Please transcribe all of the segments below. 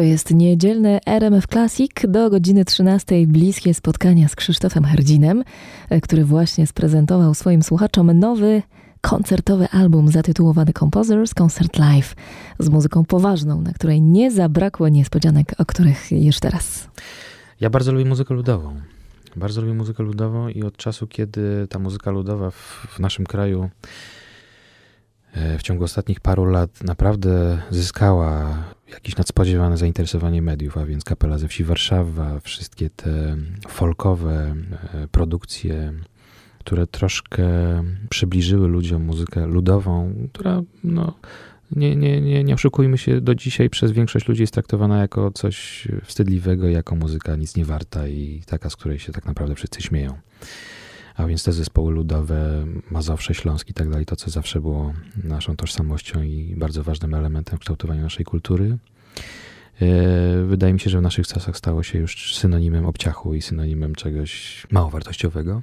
To jest niedzielne RMF Classic do godziny 13. Bliskie spotkania z Krzysztofem Herdzinem, e, który właśnie sprezentował swoim słuchaczom nowy koncertowy album zatytułowany Composers Concert Live z muzyką poważną, na której nie zabrakło niespodzianek, o których już teraz. Ja bardzo lubię muzykę ludową. Bardzo lubię muzykę ludową i od czasu, kiedy ta muzyka ludowa w, w naszym kraju e, w ciągu ostatnich paru lat naprawdę zyskała jakieś nadspodziewane zainteresowanie mediów, a więc Kapela ze Wsi Warszawa, wszystkie te folkowe e, produkcje, które troszkę przybliżyły ludziom muzykę ludową, która no, nie, nie, nie, nie oszukujmy się, do dzisiaj przez większość ludzi jest traktowana jako coś wstydliwego, jako muzyka nic nie warta i taka, z której się tak naprawdę wszyscy śmieją. A więc te zespoły ludowe, Mazowsze, Śląsk i tak dalej, to co zawsze było naszą tożsamością i bardzo ważnym elementem kształtowania naszej kultury. E, wydaje mi się, że w naszych czasach stało się już synonimem obciachu i synonimem czegoś mało wartościowego.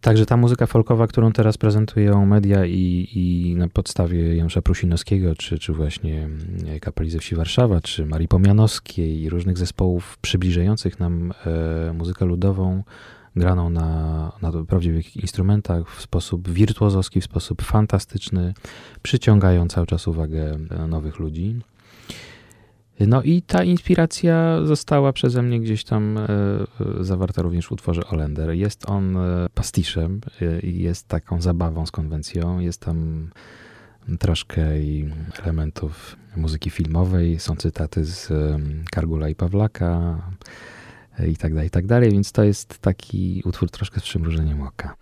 Także ta muzyka folkowa, którą teraz prezentują media i, i na podstawie Janusza Prusinowskiego, czy, czy właśnie mm, Kapeli ze Wsi Warszawa, czy Marii Pomianowskiej i różnych zespołów przybliżających nam e, muzykę ludową, graną na, na prawdziwych instrumentach w sposób wirtuozowski, w sposób fantastyczny, przyciągają cały czas uwagę e, nowych ludzi. No i ta inspiracja została przeze mnie gdzieś tam e, zawarta również w utworze Olender. Jest on e, pastiszem e, i jest taką zabawą z konwencją. Jest tam troszkę i elementów muzyki filmowej, są cytaty z Kargula i Pawlaka i tak dalej, i tak dalej, więc to jest taki utwór troszkę z przymrużeniem oka.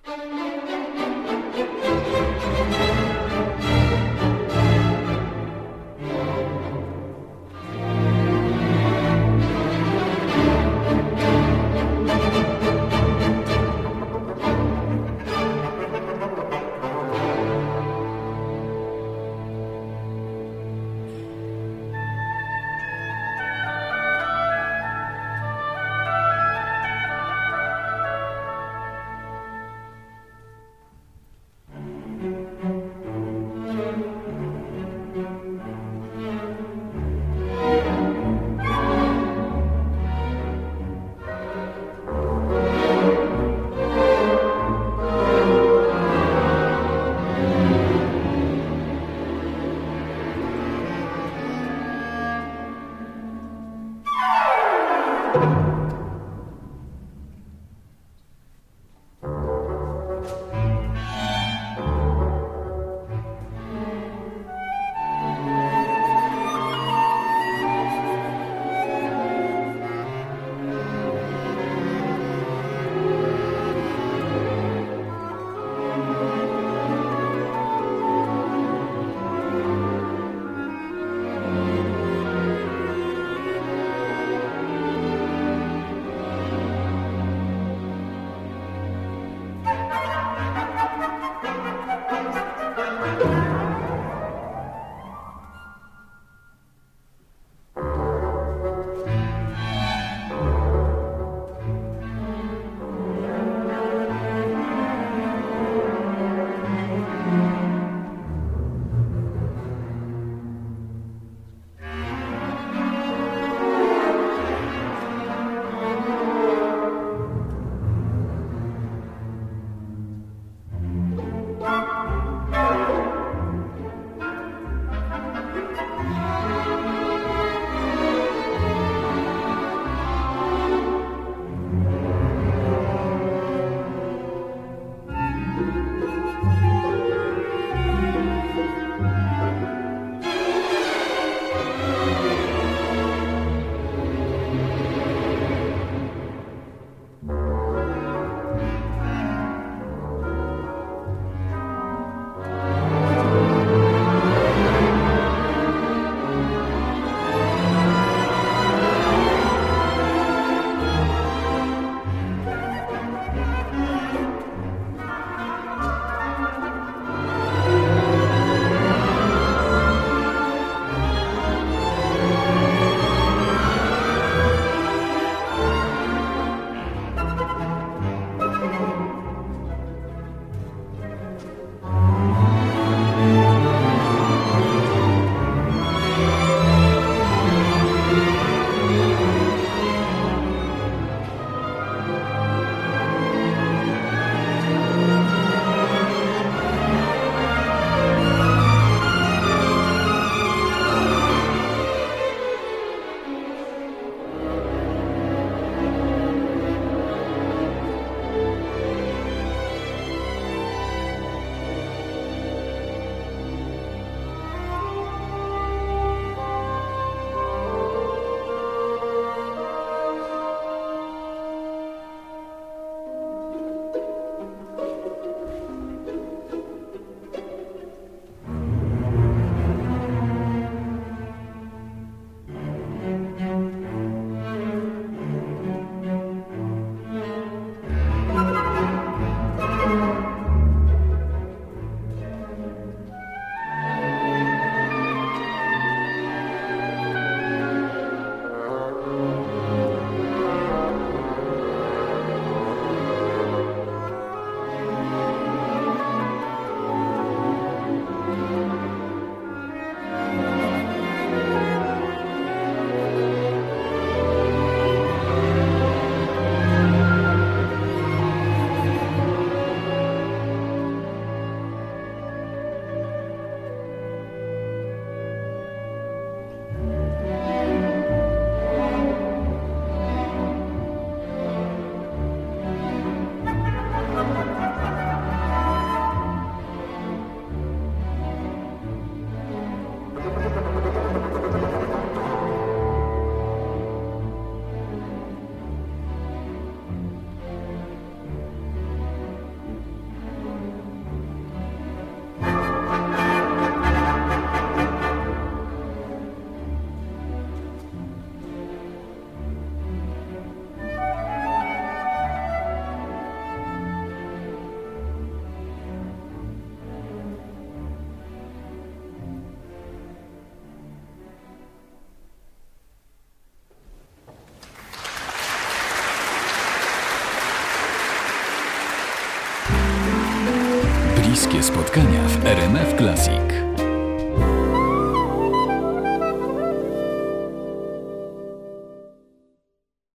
Bliskie spotkania w RMF Classic.